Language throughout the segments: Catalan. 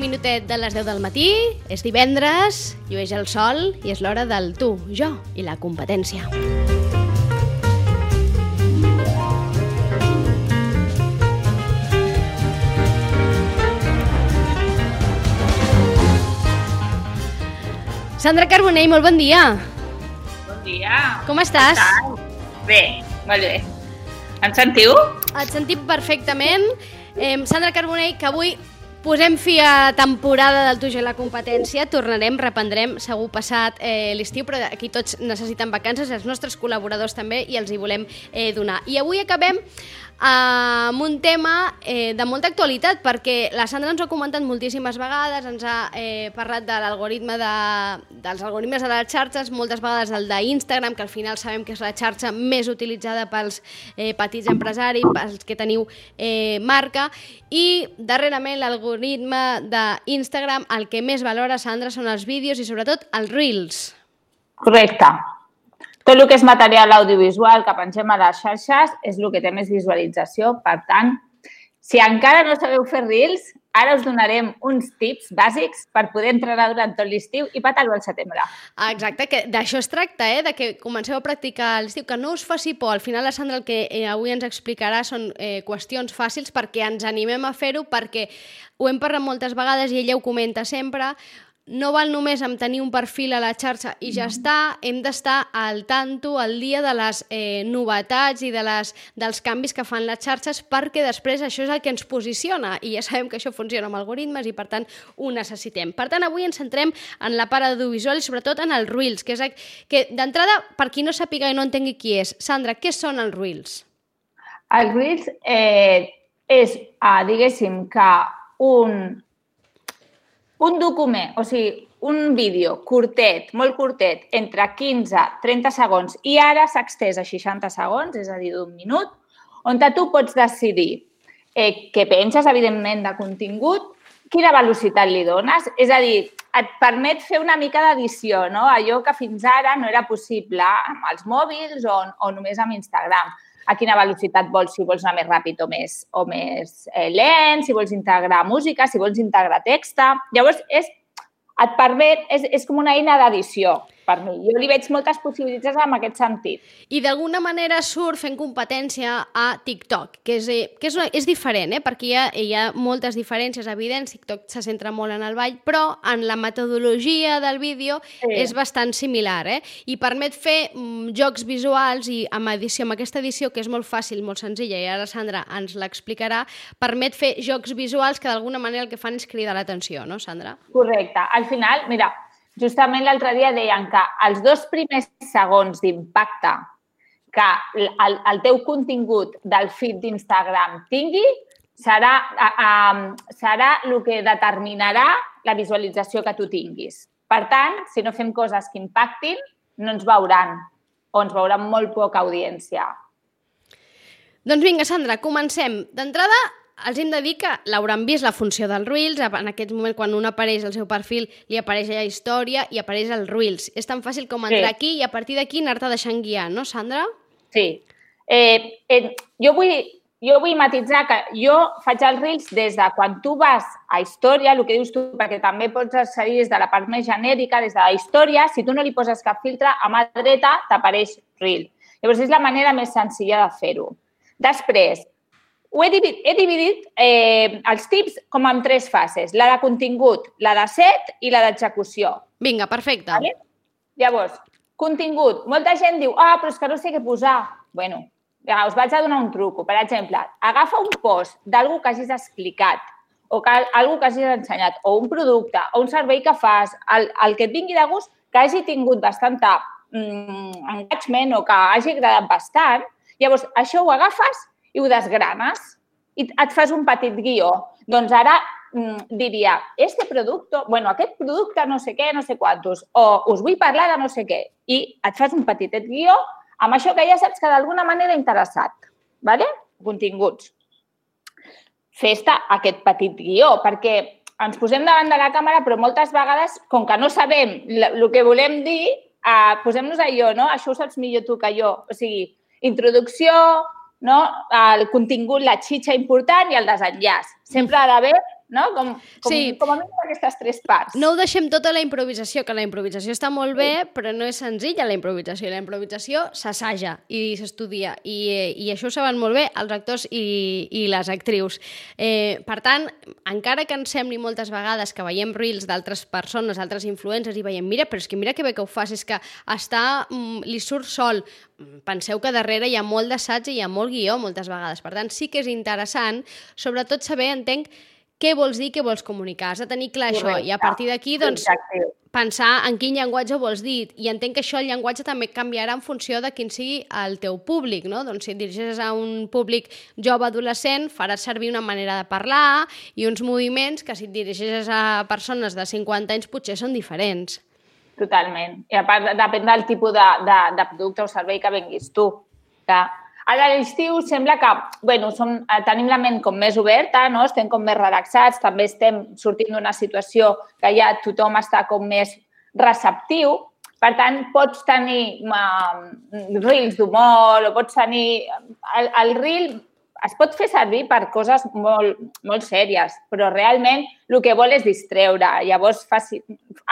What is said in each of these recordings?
un minutet de les 10 del matí, és divendres, llueix el sol i és l'hora del tu, jo i la competència. Sandra Carbonell, molt bon dia. Bon dia. Com estàs? Bé, molt bé. Em sentiu? Et sentim perfectament. Eh, Sandra Carbonell, que avui posem fi a temporada del i la competència, tornarem, reprendrem, segur passat eh, l'estiu, però aquí tots necessiten vacances, els nostres col·laboradors també, i els hi volem eh, donar. I avui acabem amb un tema eh, de molta actualitat, perquè la Sandra ens ho ha comentat moltíssimes vegades, ens ha eh, parlat de l'algoritme de, dels algoritmes de les xarxes, moltes vegades el d'Instagram, que al final sabem que és la xarxa més utilitzada pels eh, petits empresaris, pels que teniu eh, marca, i darrerament l'algoritme d'Instagram, el que més valora, Sandra, són els vídeos i sobretot els Reels. Correcte. Tot el que és material audiovisual que pengem a les xarxes és el que té més visualització. Per tant, si encara no sabeu fer Reels, ara us donarem uns tips bàsics per poder entrenar durant tot l'estiu i petar-ho al setembre. Ah, exacte, que d'això es tracta, eh? de que comenceu a practicar l'estiu, que no us faci por. Al final la Sandra el que eh, avui ens explicarà són eh, qüestions fàcils perquè ens animem a fer-ho, perquè ho hem parlat moltes vegades i ella ho comenta sempre, no val només amb tenir un perfil a la xarxa i ja està, hem d'estar al tanto, al dia de les eh, novetats i de les, dels canvis que fan les xarxes perquè després això és el que ens posiciona i ja sabem que això funciona amb algoritmes i per tant ho necessitem. Per tant, avui ens centrem en la part audiovisual i sobretot en els Reels, que és que d'entrada, per qui no sàpiga i no entengui qui és, Sandra, què són els Reels? Els Reels eh, és, ah, diguéssim, que un un document, o sigui, un vídeo curtet, molt curtet, entre 15-30 segons i ara s'ha extès a 60 segons, és a dir, d'un minut, on tu pots decidir eh, què penses, evidentment, de contingut, quina velocitat li dones, és a dir, et permet fer una mica d'edició, no? allò que fins ara no era possible amb els mòbils o, o només amb Instagram a quina velocitat vols, si vols anar més ràpid o més, o més eh, lent, si vols integrar música, si vols integrar text. Llavors, és, et permet, és, és com una eina d'edició per mi. Jo li veig moltes possibilitats en aquest sentit. I d'alguna manera surt fent competència a TikTok, que és, eh, que és, una, és diferent, eh? perquè hi ha, hi ha moltes diferències evidents, TikTok se centra molt en el ball, però en la metodologia del vídeo sí. és bastant similar, eh? i permet fer mm, jocs visuals i amb edició, amb aquesta edició, que és molt fàcil, molt senzilla, i ara Sandra ens l'explicarà, permet fer jocs visuals que d'alguna manera el que fan és cridar l'atenció, no, Sandra? Correcte. Al final, mira, justament l'altre dia deien que els dos primers segons d'impacte que el, el teu contingut del feed d'Instagram tingui serà, uh, serà el que determinarà la visualització que tu tinguis. Per tant, si no fem coses que impactin, no ens veuran o ens veuran molt poca audiència. Doncs vinga, Sandra, comencem. D'entrada, els hem de dir que l'hauran vist la funció dels Reels, en aquest moment quan un apareix al seu perfil li apareix allà història i apareix el Reels. És tan fàcil com entrar sí. aquí i a partir d'aquí anar-te deixant guiar, no, Sandra? Sí. Eh, eh, jo, vull, jo vull matitzar que jo faig els Reels des de quan tu vas a història, el que dius tu, perquè també pots accedir des de la part més genèrica, des de la història, si tu no li poses cap filtre, a mà dreta t'apareix Reel. Llavors, és la manera més senzilla de fer-ho. Després, ho he dividit, he dividit eh, els tips com en tres fases. La de contingut, la de set i la d'execució. Vinga, perfecte. Vale? Llavors, contingut. Molta gent diu, ah, però és que no sé què posar. bueno, ja, us vaig a donar un truco. Per exemple, agafa un post d'algú que hagis explicat o que, algú que hagis ensenyat, o un producte, o un servei que fas, el, el que et vingui de gust, que hagi tingut bastanta mm, engagement o que hagi agradat bastant, llavors això ho agafes i ho desgranes i et fas un petit guió. Doncs ara mm, diria, este producte, bueno, aquest producte no sé què, no sé quantos, o us vull parlar de no sé què, i et fas un petitet guió amb això que ja saps que d'alguna manera interessat, ¿vale? continguts. Fes-te aquest petit guió, perquè ens posem davant de la càmera, però moltes vegades, com que no sabem el que volem dir, eh, posem-nos allò, no? Això ho saps millor tu que jo. O sigui, introducció, no? el contingut, la xitxa important i el desenllaç. Sempre ha d'haver no? Com, com, Sí. com a mínim aquestes tres parts. No ho deixem tot a la improvisació, que la improvisació està molt bé, però no és senzilla la improvisació. La improvisació s'assaja i s'estudia, i, i això ho saben molt bé els actors i, i les actrius. Eh, per tant, encara que ens sembli moltes vegades que veiem reels d'altres persones, altres influencers, i veiem, mira, però és que mira que bé que ho fas, és que està, mm, li surt sol. Mm, Penseu que darrere hi ha molt d'assaig i hi ha molt guió moltes vegades. Per tant, sí que és interessant, sobretot saber, entenc, què vols dir, què vols comunicar. Has de tenir clar això i a Correcte. partir d'aquí, doncs, Exacte. pensar en quin llenguatge vols dir. I entenc que això, el llenguatge, també canviarà en funció de quin sigui el teu públic, no? Doncs si et dirigeixes a un públic jove adolescent, faràs servir una manera de parlar i uns moviments que si et dirigeixes a persones de 50 anys potser són diferents. Totalment. I a part, depèn del tipus de, de, de producte o servei que venguis tu. Que ara a l'estiu sembla que bueno, som, eh, tenim la ment com més oberta, no? estem com més relaxats, també estem sortint d'una situació que ja tothom està com més receptiu, per tant, pots tenir uh, reels d'humor o pots tenir... El, el reel es pot fer servir per coses molt, molt sèries, però realment el que vol és distreure. Llavors, faci,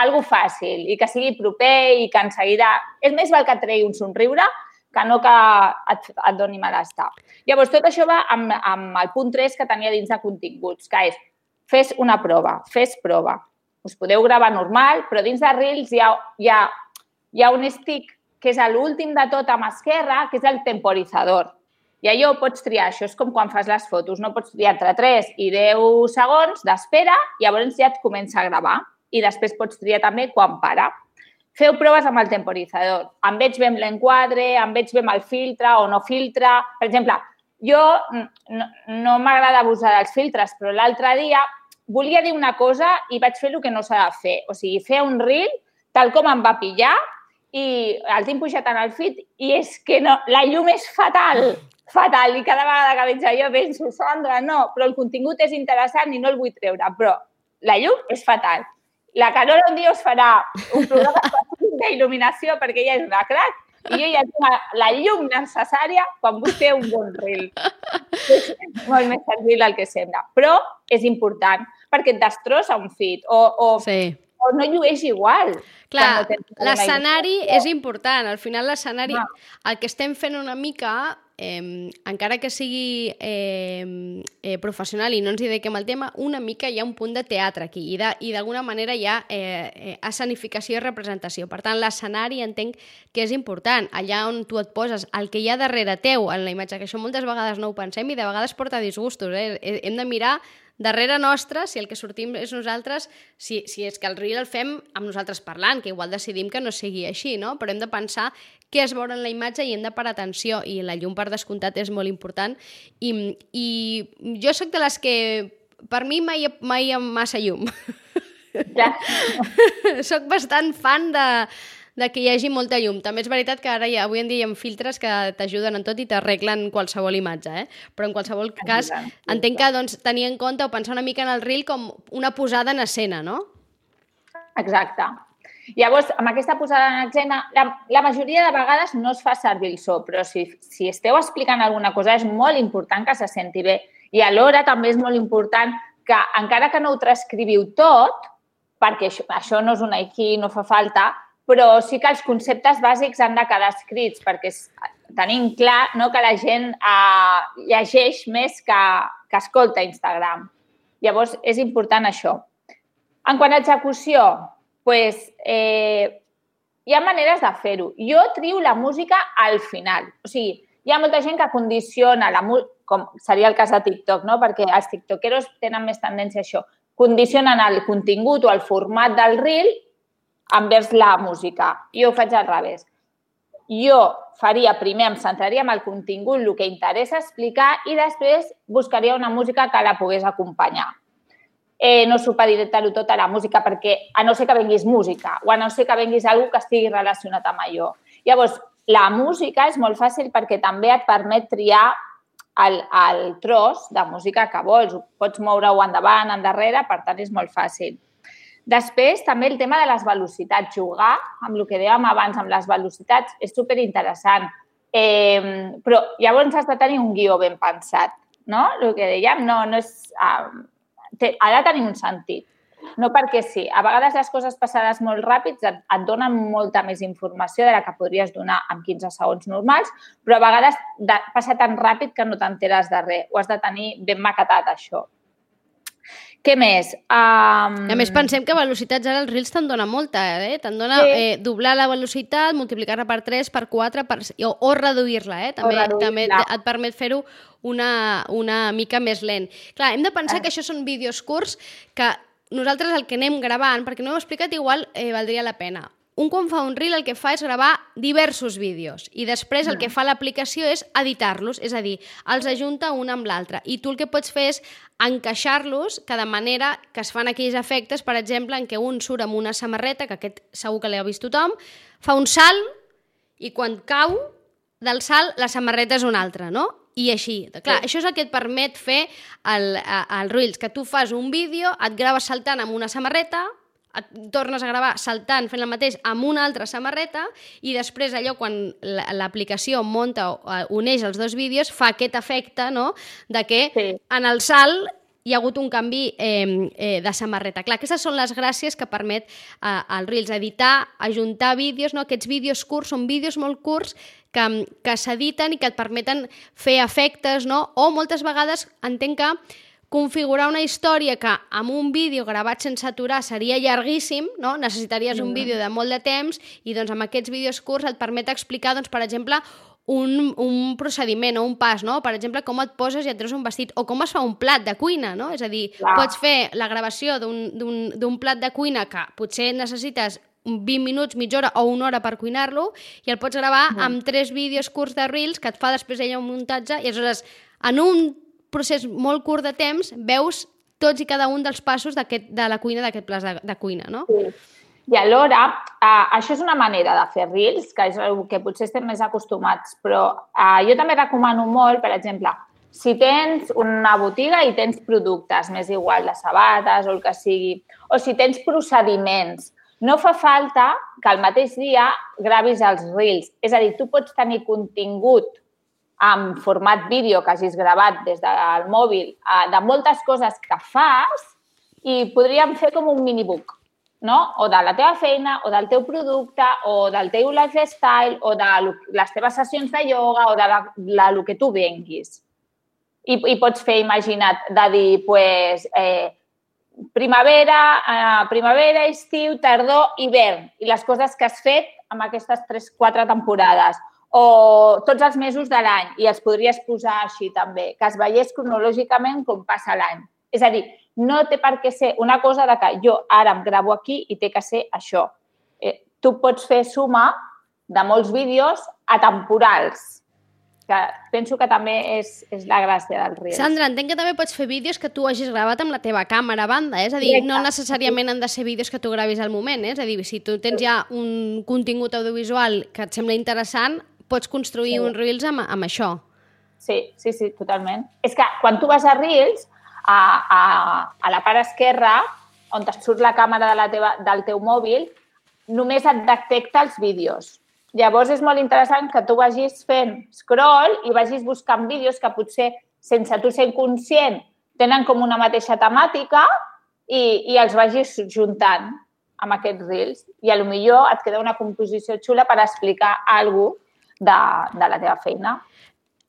algo fàcil i que sigui proper i que en seguida... És més val que tregui un somriure que no que et, et doni malestar. Llavors, tot això va amb, amb el punt 3 que tenia dins de continguts, que és fes una prova, fes prova. Us podeu gravar normal, però dins de Reels hi ha, hi ha, hi ha un stick que és l'últim de tot a mà esquerra, que és el temporitzador. I allò pots triar, això és com quan fas les fotos, no pots triar entre 3 i 10 segons d'espera i llavors ja et comença a gravar. I després pots triar també quan para. Feu proves amb el temporitzador. Em veig bé amb l'enquadre, em veig bé amb el filtre o no filtre. Per exemple, jo no, no m'agrada abusar dels filtres, però l'altre dia volia dir una cosa i vaig fer el que no s'ha de fer. O sigui, fer un reel tal com em va pillar i el tinc pujat en el feed i és que no, la llum és fatal, fatal. I cada vegada que veig allò penso, Sandra, no, però el contingut és interessant i no el vull treure, però la llum és fatal. La Carola un dia us farà un programa d'il·luminació perquè ella és una crack i ja tinc la, llum necessària quan fer un bon reel. És molt més senzill del que sembla, però és important perquè et destrossa un feed o, o, Sí. o no llueix igual. Clar, no l'escenari és important. Al final l'escenari, Ah. el que estem fent una mica, eh, encara que sigui eh, eh, professional i no ens dediquem al tema, una mica hi ha un punt de teatre aquí i d'alguna manera hi ha eh, eh, escenificació i representació. Per tant, l'escenari entenc que és important. Allà on tu et poses, el que hi ha darrere teu en la imatge, que això moltes vegades no ho pensem i de vegades porta disgustos. Eh? Hem de mirar darrere nostre, si el que sortim és nosaltres, si, si és que el reel el fem amb nosaltres parlant, que igual decidim que no sigui així, no? però hem de pensar què es veurà en la imatge i hem de parar atenció, i la llum per descomptat és molt important. I, i jo sóc de les que, per mi, mai, mai amb massa llum. Ja. sóc bastant fan de, de que hi hagi molta llum. També és veritat que ara hi ha, avui en dia hi ha filtres que t'ajuden en tot i t'arreglen qualsevol imatge, eh? però en qualsevol cas entenc que doncs, tenir en compte o pensar una mica en el reel com una posada en escena, no? Exacte. Llavors, amb aquesta posada en escena, la, la majoria de vegades no es fa servir el so, però si, si esteu explicant alguna cosa és molt important que se senti bé. I alhora també és molt important que, encara que no ho transcriviu tot, perquè això, això no és un aquí, no fa falta, però sí que els conceptes bàsics han de quedar escrits, perquè tenim clar no, que la gent eh, llegeix més que, que escolta Instagram. Llavors, és important això. En quant a execució, pues, eh, hi ha maneres de fer-ho. Jo trio la música al final. O sigui, hi ha molta gent que condiciona la música, com seria el cas de TikTok, no? perquè els tiktokeros tenen més tendència a això. Condicionen el contingut o el format del reel envers la música. Jo ho faig al revés. Jo faria primer, em centraria en el contingut, el que interessa explicar, i després buscaria una música que la pogués acompanyar eh, no supeditar-ho tot a la música, perquè a no ser que venguis música o a no ser que venguis alguna que estigui relacionat amb allò. Llavors, la música és molt fàcil perquè també et permet triar el, el tros de música que vols. Pots moure-ho endavant, endarrere, per tant, és molt fàcil. Després, també el tema de les velocitats. Jugar amb el que dèiem abans, amb les velocitats, és superinteressant. Eh, però llavors has de tenir un guió ben pensat, no? El que dèiem, no, no és... Eh, té, ha de tenir un sentit. No perquè sí. A vegades les coses passades molt ràpids et, et donen molta més informació de la que podries donar en 15 segons normals, però a vegades de, passa tan ràpid que no t'enteres de res. Ho has de tenir ben maquetat, això. Què més? Um... A més, pensem que velocitats ara els Reels te'n dona molta, eh? Te'n dona sí. eh, doblar la velocitat, multiplicar-la per 3, per 4, per... o, o reduir-la, eh? També, reduir també et permet fer-ho una, una mica més lent. Clar, hem de pensar eh. que això són vídeos curts que nosaltres el que anem gravant, perquè no ho he explicat, igual eh, valdria la pena un quan fa un reel el que fa és gravar diversos vídeos i després el que fa l'aplicació és editar-los, és a dir, els ajunta un amb l'altre. I tu el que pots fer és encaixar-los que de manera que es fan aquells efectes, per exemple, en què un surt amb una samarreta, que aquest segur que l'heu vist tothom, fa un salt i quan cau del salt la samarreta és una altra, no? i així. Clar, sí. això és el que et permet fer el, el, el Reels, que tu fas un vídeo, et graves saltant amb una samarreta, et tornes a gravar saltant, fent el mateix amb una altra samarreta i després allò quan l'aplicació monta o uneix els dos vídeos fa aquest efecte no? de que sí. en el salt hi ha hagut un canvi eh, eh, de samarreta. Clar, aquestes són les gràcies que permet eh, el Reels, editar, ajuntar vídeos, no? aquests vídeos curts són vídeos molt curts que, que s'editen i que et permeten fer efectes, no? o moltes vegades entenc que configurar una història que amb un vídeo gravat sense aturar seria llarguíssim, no? necessitaries un vídeo de molt de temps i doncs amb aquests vídeos curts et permet explicar, doncs, per exemple, un, un procediment o un pas, no? Per exemple, com et poses i et treus un vestit o com es fa un plat de cuina, no? És a dir, Clar. pots fer la gravació d'un plat de cuina que potser necessites 20 minuts, mitja hora o una hora per cuinar-lo i el pots gravar mm. amb tres vídeos curts de Reels que et fa després ella un muntatge i aleshores en un procés molt curt de temps veus tots i cada un dels passos de la cuina d'aquest plat de, de cuina, no? Sí. I alhora, eh, això és una manera de fer reels, que és el que potser estem més acostumats, però eh, jo també recomano molt, per exemple, si tens una botiga i tens productes, més igual de sabates o el que sigui, o si tens procediments, no fa falta que al mateix dia gravis els reels. És a dir, tu pots tenir contingut en format vídeo que hagis gravat des del mòbil eh, de moltes coses que fas i podríem fer com un minibook, no? O de la teva feina, o del teu producte, o del teu lifestyle, o de les teves sessions de ioga, o de la, la, el que tu venguis. I, I pots fer, imagina't, de dir, pues, eh, primavera, eh, primavera, estiu, tardor, hivern, i les coses que has fet amb aquestes 3-4 temporades o tots els mesos de l'any i els podries posar així també, que es veiés cronològicament com passa l'any. És a dir, no té per què ser una cosa de que jo ara em gravo aquí i té que ser això. Eh, tu pots fer suma de molts vídeos atemporals, que penso que també és, és la gràcia del Reels. Sandra, entenc que també pots fer vídeos que tu hagis gravat amb la teva càmera a banda, eh? és a dir, Directe. no necessàriament han de ser vídeos que tu gravis al moment, eh? és a dir, si tu tens ja un contingut audiovisual que et sembla interessant, pots construir sí. un Reels amb, amb això. Sí, sí, sí, totalment. És que quan tu vas a Reels, a, a, a la part esquerra, on et surt la càmera de la teva, del teu mòbil, només et detecta els vídeos. Llavors és molt interessant que tu vagis fent scroll i vagis buscant vídeos que potser, sense tu ser conscient, tenen com una mateixa temàtica i, i els vagis juntant amb aquests reels. I a lo millor et queda una composició xula per explicar alguna cosa de, de la teva feina.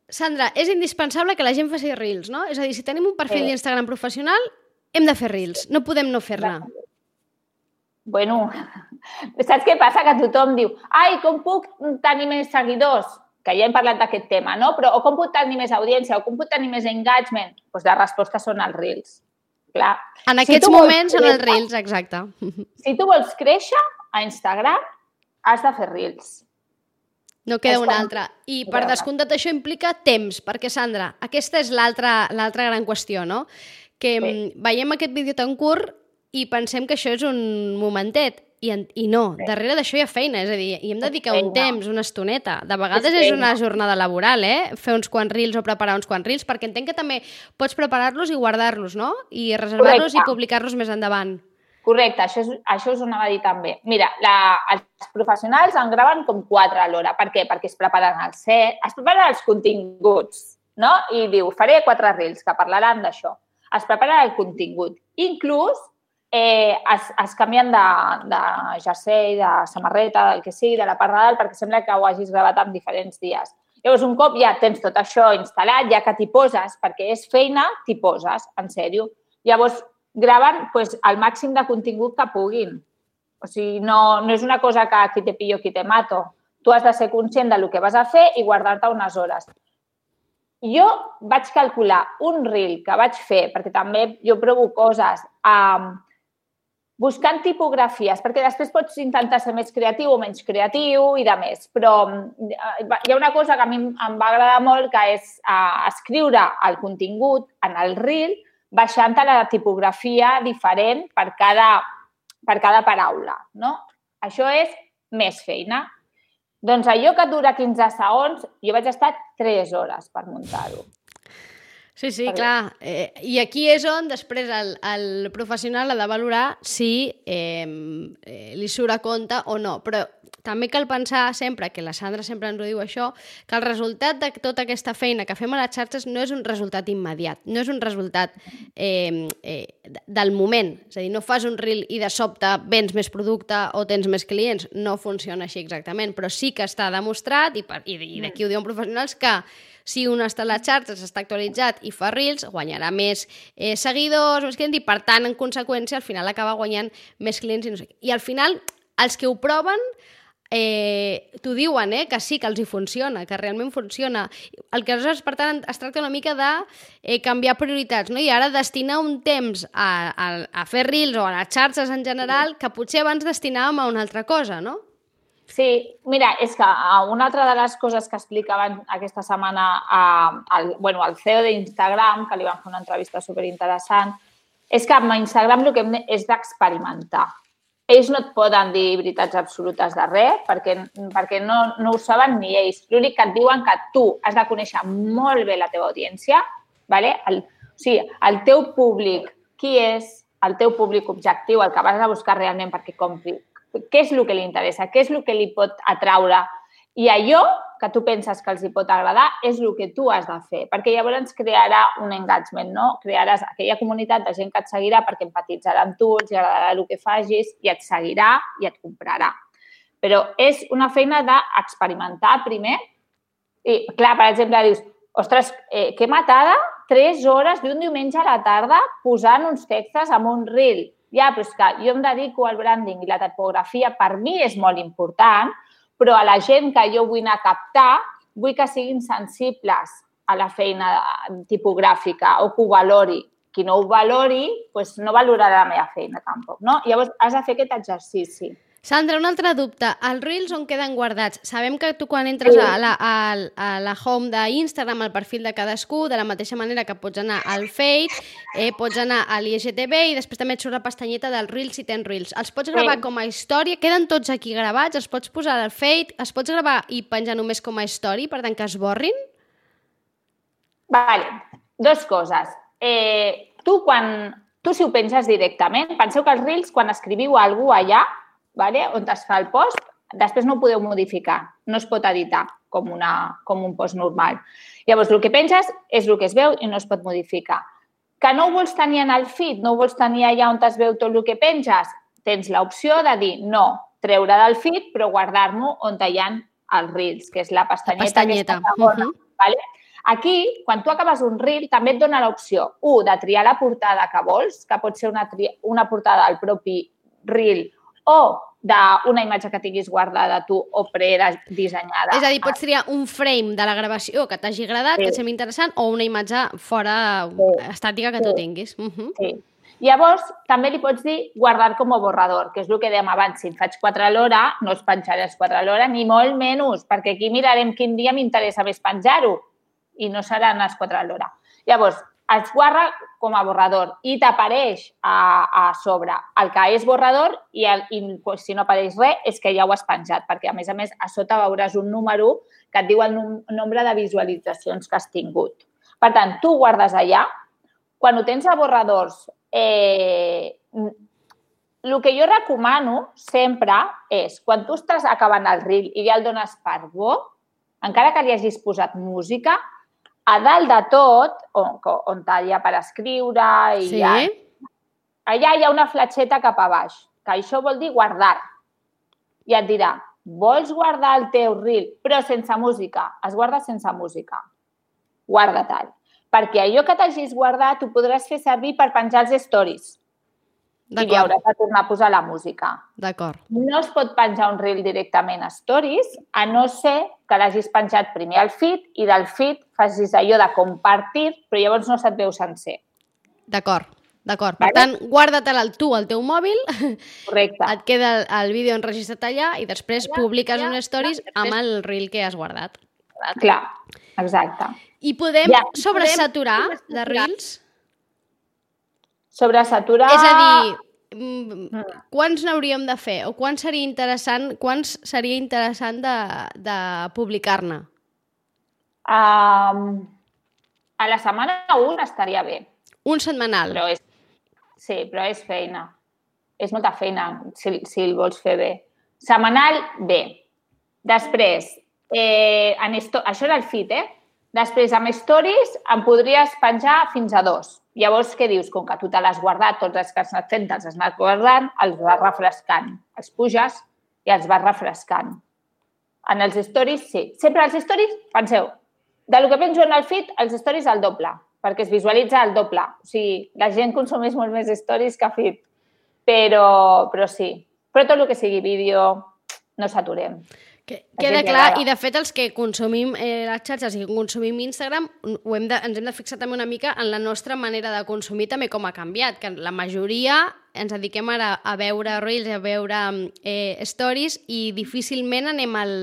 Sandra, és indispensable que la gent faci Reels, no? És a dir, si tenim un perfil sí. d'Instagram professional, hem de fer Reels, no podem no fer-ne. Bueno, saps què passa? Que tothom diu ai, com puc tenir més seguidors? Que ja hem parlat d'aquest tema, no? Però o com puc tenir més audiència o com puc tenir més engagement? Doncs pues la resposta són els Reels. Clar. En aquests si moments són els Reels, exacte. Si tu vols créixer a Instagram, has de fer Reels. No queda una altra. I per descomptat això implica temps, perquè Sandra, aquesta és l'altra gran qüestió, no? Que sí. Mm, veiem aquest vídeo tan curt i pensem que això és un momentet. I, i no, sí. darrere d'això hi ha feina, és a dir, hi hem de dedicar un temps, una estoneta. De vegades és, és una jornada laboral, eh? Fer uns quants reels o preparar uns quants reels, perquè entenc que també pots preparar-los i guardar-los, no? I reservar-los i publicar-los més endavant. Correcte, això, és, això us ho anava a dir també. Mira, la, els professionals en graven com quatre a l'hora. Per què? Perquè es preparen el set, es preparen els continguts, no? I diu, faré quatre reels que parlaran d'això. es prepara el contingut. Inclús eh, es, es canvien de, de jersei, de samarreta, del que sigui, de la part de dalt, perquè sembla que ho hagis gravat en diferents dies. Llavors, un cop ja tens tot això instal·lat, ja que t'hi poses, perquè és feina, t'hi poses, en sèrio. Llavors, graven pues, el màxim de contingut que puguin. O sigui, no, no és una cosa que qui te pillo, qui te mato. Tu has de ser conscient del que vas a fer i guardar-te unes hores. Jo vaig calcular un reel que vaig fer, perquè també jo provo coses, um, buscant tipografies, perquè després pots intentar ser més creatiu o menys creatiu i de més. Però hi ha una cosa que a mi em va agradar molt, que és uh, escriure el contingut en el reel baixant la tipografia diferent per cada, per cada paraula. No? Això és més feina. Doncs allò que dura 15 segons, jo vaig estar 3 hores per muntar-ho. Sí, sí, clar. Eh, I aquí és on després el, el professional ha de valorar si eh, eh, li surt a compte o no. Però també cal pensar sempre, que la Sandra sempre ens ho diu això, que el resultat de tota aquesta feina que fem a les xarxes no és un resultat immediat, no és un resultat eh, eh, del moment. És a dir, no fas un reel i de sobte vens més producte o tens més clients. No funciona així exactament, però sí que està demostrat, i, per, i, i d'aquí ho diuen professionals, que si un està a les xarxes, està actualitzat i fa reels, guanyarà més eh, seguidors, més clients, i per tant, en conseqüència, al final acaba guanyant més clients i no sé què. I al final, els que ho proven eh, t'ho diuen, eh, que sí, que els hi funciona, que realment funciona. El que aleshores, per tant, es tracta una mica de eh, canviar prioritats, no? i ara destinar un temps a, a, a fer reels o a les xarxes en general que potser abans destinàvem a una altra cosa, no? Sí, mira, és que una altra de les coses que explicaven aquesta setmana a, al, bueno, al CEO d'Instagram, que li van fer una entrevista superinteressant, és que amb Instagram el que hem és d'experimentar. Ells no et poden dir veritats absolutes de res perquè, perquè no, no ho saben ni ells. L'únic que et diuen que tu has de conèixer molt bé la teva audiència, ¿vale? el, o sigui, el teu públic, qui és el teu públic objectiu, el que vas a buscar realment perquè compri què és el que li interessa, què és el que li pot atraure. I allò que tu penses que els hi pot agradar és el que tu has de fer, perquè llavors crearà un engagement, no? Crearàs aquella comunitat de gent que et seguirà perquè empatitzarà amb tu, els agradarà el que facis i et seguirà i et comprarà. Però és una feina d'experimentar primer. I, clar, per exemple, dius, ostres, eh, que matada, tres hores d'un diumenge a la tarda posant uns textos amb un reel ja, però és que jo em dedico al branding i la tipografia per mi és molt important, però a la gent que jo vull anar a captar, vull que siguin sensibles a la feina tipogràfica o que ho valori. Qui no ho valori, doncs no valorarà la meva feina tampoc. No? Llavors, has de fer aquest exercici. Sandra, un altre dubte. Els Reels on queden guardats? Sabem que tu quan entres a, la, a, a la home d'Instagram, al perfil de cadascú, de la mateixa manera que pots anar al Fade, eh, pots anar a l'IGTV i després també et surt la pestanyeta dels Reels si tens Reels. Els pots gravar sí. com a història? Queden tots aquí gravats? Els pots posar al Fade? Els pots gravar i penjar només com a història, per tant que es borrin? Vale. Dos coses. Eh, tu, quan, tu si ho penses directament, penseu que els Reels, quan escriviu a algú allà, vale? on es fa el post, després no ho podeu modificar, no es pot editar com, una, com un post normal. Llavors, el que penses és el que es veu i no es pot modificar. Que no ho vols tenir en el feed, no ho vols tenir allà on es veu tot el que penges, tens l'opció de dir no, treure del feed, però guardar-m'ho on hi ha els reels, que és la pestanyeta. La pestanyeta. Uh -huh. vale? Aquí, quan tu acabes un reel, també et dona l'opció, un, de triar la portada que vols, que pot ser una, una portada del propi reel o d'una imatge que tinguis guardada tu o predissenyada. És a dir, pots triar un frame de la gravació que t'hagi agradat, sí. que et sembli interessant, o una imatge fora sí. estàtica que sí. tu tinguis. Uh -huh. Sí. Llavors, també li pots dir guardar com a borrador, que és el que dèiem abans. Si en faig 4 a l'hora, no es penjaré els 4 a l'hora, ni molt menys, perquè aquí mirarem quin dia m'interessa més penjar-ho i no seran els 4 a l'hora. Llavors, es guarda com a borrador i t'apareix a, a sobre el que és borrador i, el, i si no apareix res és que ja ho has penjat, perquè a més a més a sota veuràs un número que et diu el nombre de visualitzacions que has tingut. Per tant, tu guardes allà. Quan ho tens a borradors, eh, el que jo recomano sempre és, quan tu estàs acabant el reel i ja el dones per bo, encara que li hagis posat música, a dalt de tot, on, on hi ha per escriure, i Sí? ha, allà hi ha una fletxeta cap a baix, que això vol dir guardar. I et dirà, vols guardar el teu reel, però sense música. Es guarda sense música. Guarda-te'l. Perquè allò que t'hagis guardat ho podràs fer servir per penjar els stories. I li hauràs de tornar a posar la música. d'acord. No es pot penjar un reel directament a Stories, a no ser que l'hagis penjat primer al feed i del feed facis allò de compartir, però llavors no se't veu sencer. D'acord, d'acord. Per Vale. tant, guarda-te'l al tu al teu mòbil, Correcte. et queda el, el vídeo enregistrat allà i després Allà, publiques allà, un stories amb després- el reel que has guardat. Clar, exacte. I podem Ja. sobresaturar Podem de reels? Sobresaturar... És a dir, mm, Mm. quants n'hauríem de fer? O quants seria interessant, quants seria interessant de, de publicar-ne? Um, a la setmana 1 estaria bé, Un setmanal. però és, sí, però és feina. És molta feina si, si el vols fer bé. Setmanal, bé. Després, eh, en esto... això era el feed, eh? Després, amb stories, em podries penjar fins a dos. Llavors, què dius? Com que tu te l'has guardat, tots els que has anat fent, te'ls has anat guardant, els vas refrescant. Els puges i els vas refrescant. En els stories, sí. Sempre els stories, penseu, de lo que penjo en el feed, els stories al doble, perquè es visualitza al doble. O sigui, la gent consumeix molt més stories que feed. Però, però sí. Però tot el que sigui vídeo, no saturem. Que, queda clar, i de fet els que consumim eh, les xarxes i consumim Instagram, ho hem de, ens hem de fixar també una mica en la nostra manera de consumir també com ha canviat, que la majoria ens dediquem ara a veure reels, a veure eh, stories i difícilment anem al,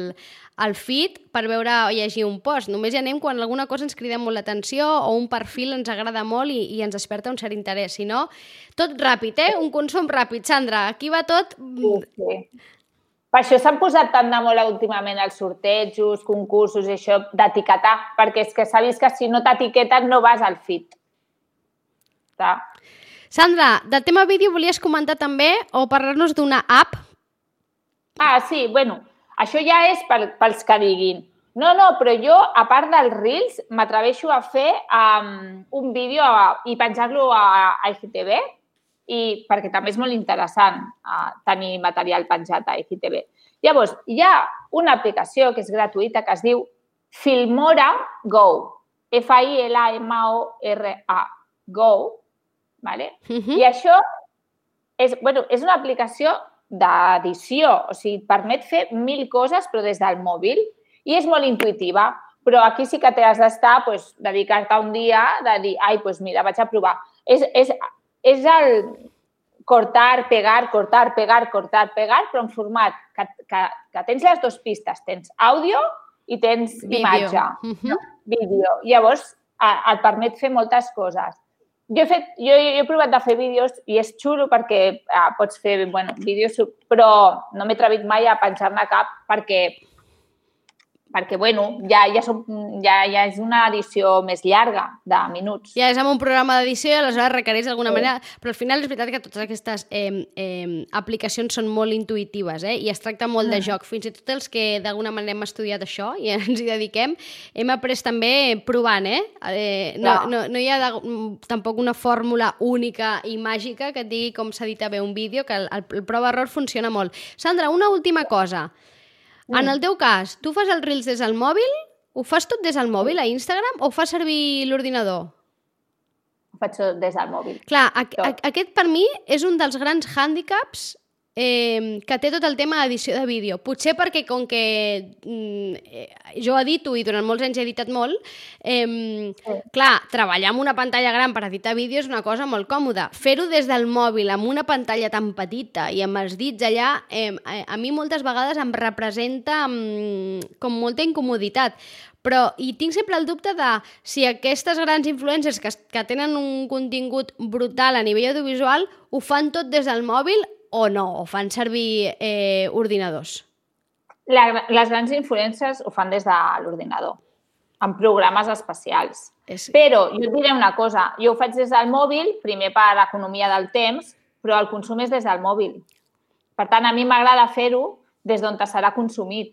al feed per veure o llegir un post. Només hi anem quan alguna cosa ens crida molt l'atenció o un perfil ens agrada molt i, i ens desperta un cert interès. Si no, tot ràpid, eh? Un consum ràpid. Sandra, aquí va tot... Sí, sí. Per això s'han posat tant de moda últimament els sortejos, concursos i això d'etiquetar, perquè és que s'ha vist que si no t'etiqueten no vas al feed. Està? Sandra, del tema vídeo volies comentar també o parlar-nos d'una app? Ah, sí, bueno, això ja és per, pels que diguin. No, no, però jo, a part dels Reels, m'atreveixo a fer um, un vídeo a, i penjar-lo a, a IGTV, i, perquè també és molt interessant uh, tenir material penjat a IGTV. Llavors, hi ha una aplicació que és gratuïta que es diu Filmora Go. F-I-L-A-M-O-R-A. Go. Vale? Uh -huh. I això és, bueno, és una aplicació d'edició, o sigui, et permet fer mil coses, però des del mòbil, i és molt intuitiva. Però aquí sí que t'has d'estar, pues, dedicar-te un dia de dir, ai, pues mira, vaig a provar. És, és, és el cortar, pegar, cortar, pegar, cortar, pegar, però en format que, que, que tens les dues pistes. Tens àudio i tens Vídeo. imatge Uh -huh. vídeo. Llavors, a, et permet fer moltes coses. Jo he, fet, jo, jo he provat de fer vídeos i és xulo perquè ah, pots fer bueno, vídeos, però no m'he atrevit mai a penjar-ne cap perquè perquè, bueno, ja, ja, som, ja, ja és una edició més llarga, de minuts. Ja és amb un programa d'edició i aleshores requereix d'alguna manera... Però al final és veritat que totes aquestes eh, eh, aplicacions són molt intuïtives eh? i es tracta molt de joc. Fins i tot els que d'alguna manera hem estudiat això i ens hi dediquem, hem après també provant, eh? eh no, Clar. no, no hi ha de, mm, tampoc una fórmula única i màgica que et digui com s'edita bé un vídeo, que el, el, el prova-error funciona molt. Sandra, una última cosa. En el teu cas, tu fas els reels des del mòbil? Ho fas tot des del mòbil, a Instagram, o fas servir l'ordinador? Ho faig des del mòbil. Clar, a, a, aquest per mi és un dels grans hàndicaps eh, que té tot el tema d'edició de vídeo. Potser perquè com que mm, eh, jo edito i durant molts anys he editat molt, eh, clar, treballar amb una pantalla gran per editar vídeo és una cosa molt còmoda. Fer-ho des del mòbil amb una pantalla tan petita i amb els dits allà, eh, a a mi moltes vegades em representa mm, com molta incomoditat. Però, i tinc sempre el dubte de si aquestes grans influencers que, que tenen un contingut brutal a nivell audiovisual ho fan tot des del mòbil o no, o fan servir eh, ordinadors. La, les grans influències ho fan des de l'ordinador, amb programes especials. És... Però jo et diré una cosa, jo ho faig des del mòbil, primer per economia del temps, però el consum és des del mòbil. Per tant, a mi m'agrada fer-ho des d'on serà consumit,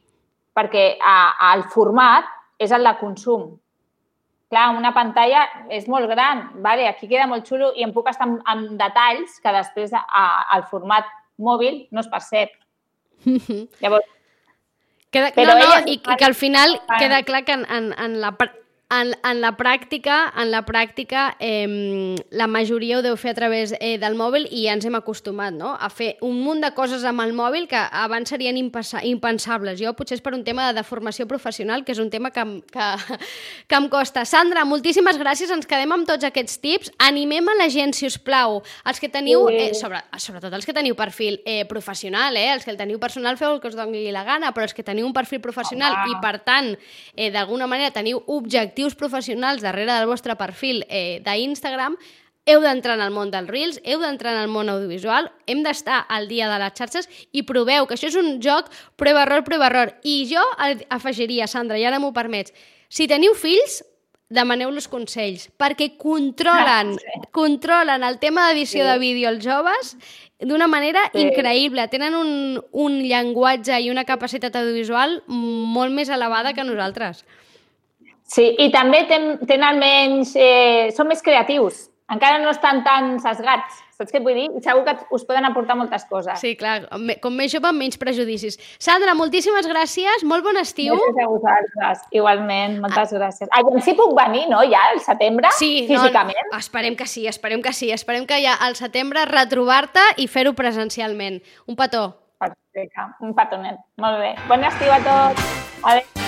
perquè a, a, el format és el de consum. Clar, una pantalla és molt gran, vale? aquí queda molt xulo i em puc estar amb, amb detalls que després a, al format mòbil no es percep. Llavors, Queda, Però no, no, i, i que al final fan- queda clar que en, en, en la pr- en, en la pràctica, en la pràctica eh, la majoria ho deu fer a través eh, del mòbil i ja ens hem acostumat no? a fer un munt de coses amb el mòbil que abans serien impensables. Jo potser és per un tema de deformació professional, que és un tema que, que, que em costa. Sandra, moltíssimes gràcies, ens quedem amb tots aquests tips. Animem a la gent, si us plau, els que teniu, eh, sobre, sobretot els que teniu perfil eh, professional, eh, els que el teniu personal feu el que us doni la gana, però els que teniu un perfil professional Home. i, per tant, eh, d'alguna manera teniu objectius professionals darrere del vostre perfil eh, d'Instagram, heu d'entrar en el món dels Reels, heu d'entrar en el món audiovisual, hem d'estar al dia de les xarxes i proveu que això és un joc prova-error, prova-error. I jo afegiria, Sandra, i ara m'ho permets, si teniu fills, demaneu-los consells, perquè controlen, sí. controlen el tema d'edició Sí. de vídeo els joves d'una manera Sí. increïble. Tenen un, un llenguatge i una capacitat audiovisual molt més elevada que nosaltres. Sí, i també ten, tenen menys... Eh, són més creatius. Encara no estan tan sesgats. Saps què et vull dir? Segur que us poden aportar moltes coses. Sí, clar, com més jove, menys prejudicis. Sandra, moltíssimes gràcies, molt bon estiu. Gràcies a vosaltres. Igualment, moltes gràcies. Aviam si puc venir, no?, ja, al setembre, Sí, físicament. No, esperem que sí, esperem que sí. Esperem que ja al setembre retrobar-te i fer-ho presencialment. Un petó. Perfecte, un petonet. Molt bé. Bon estiu a tots. Adéu.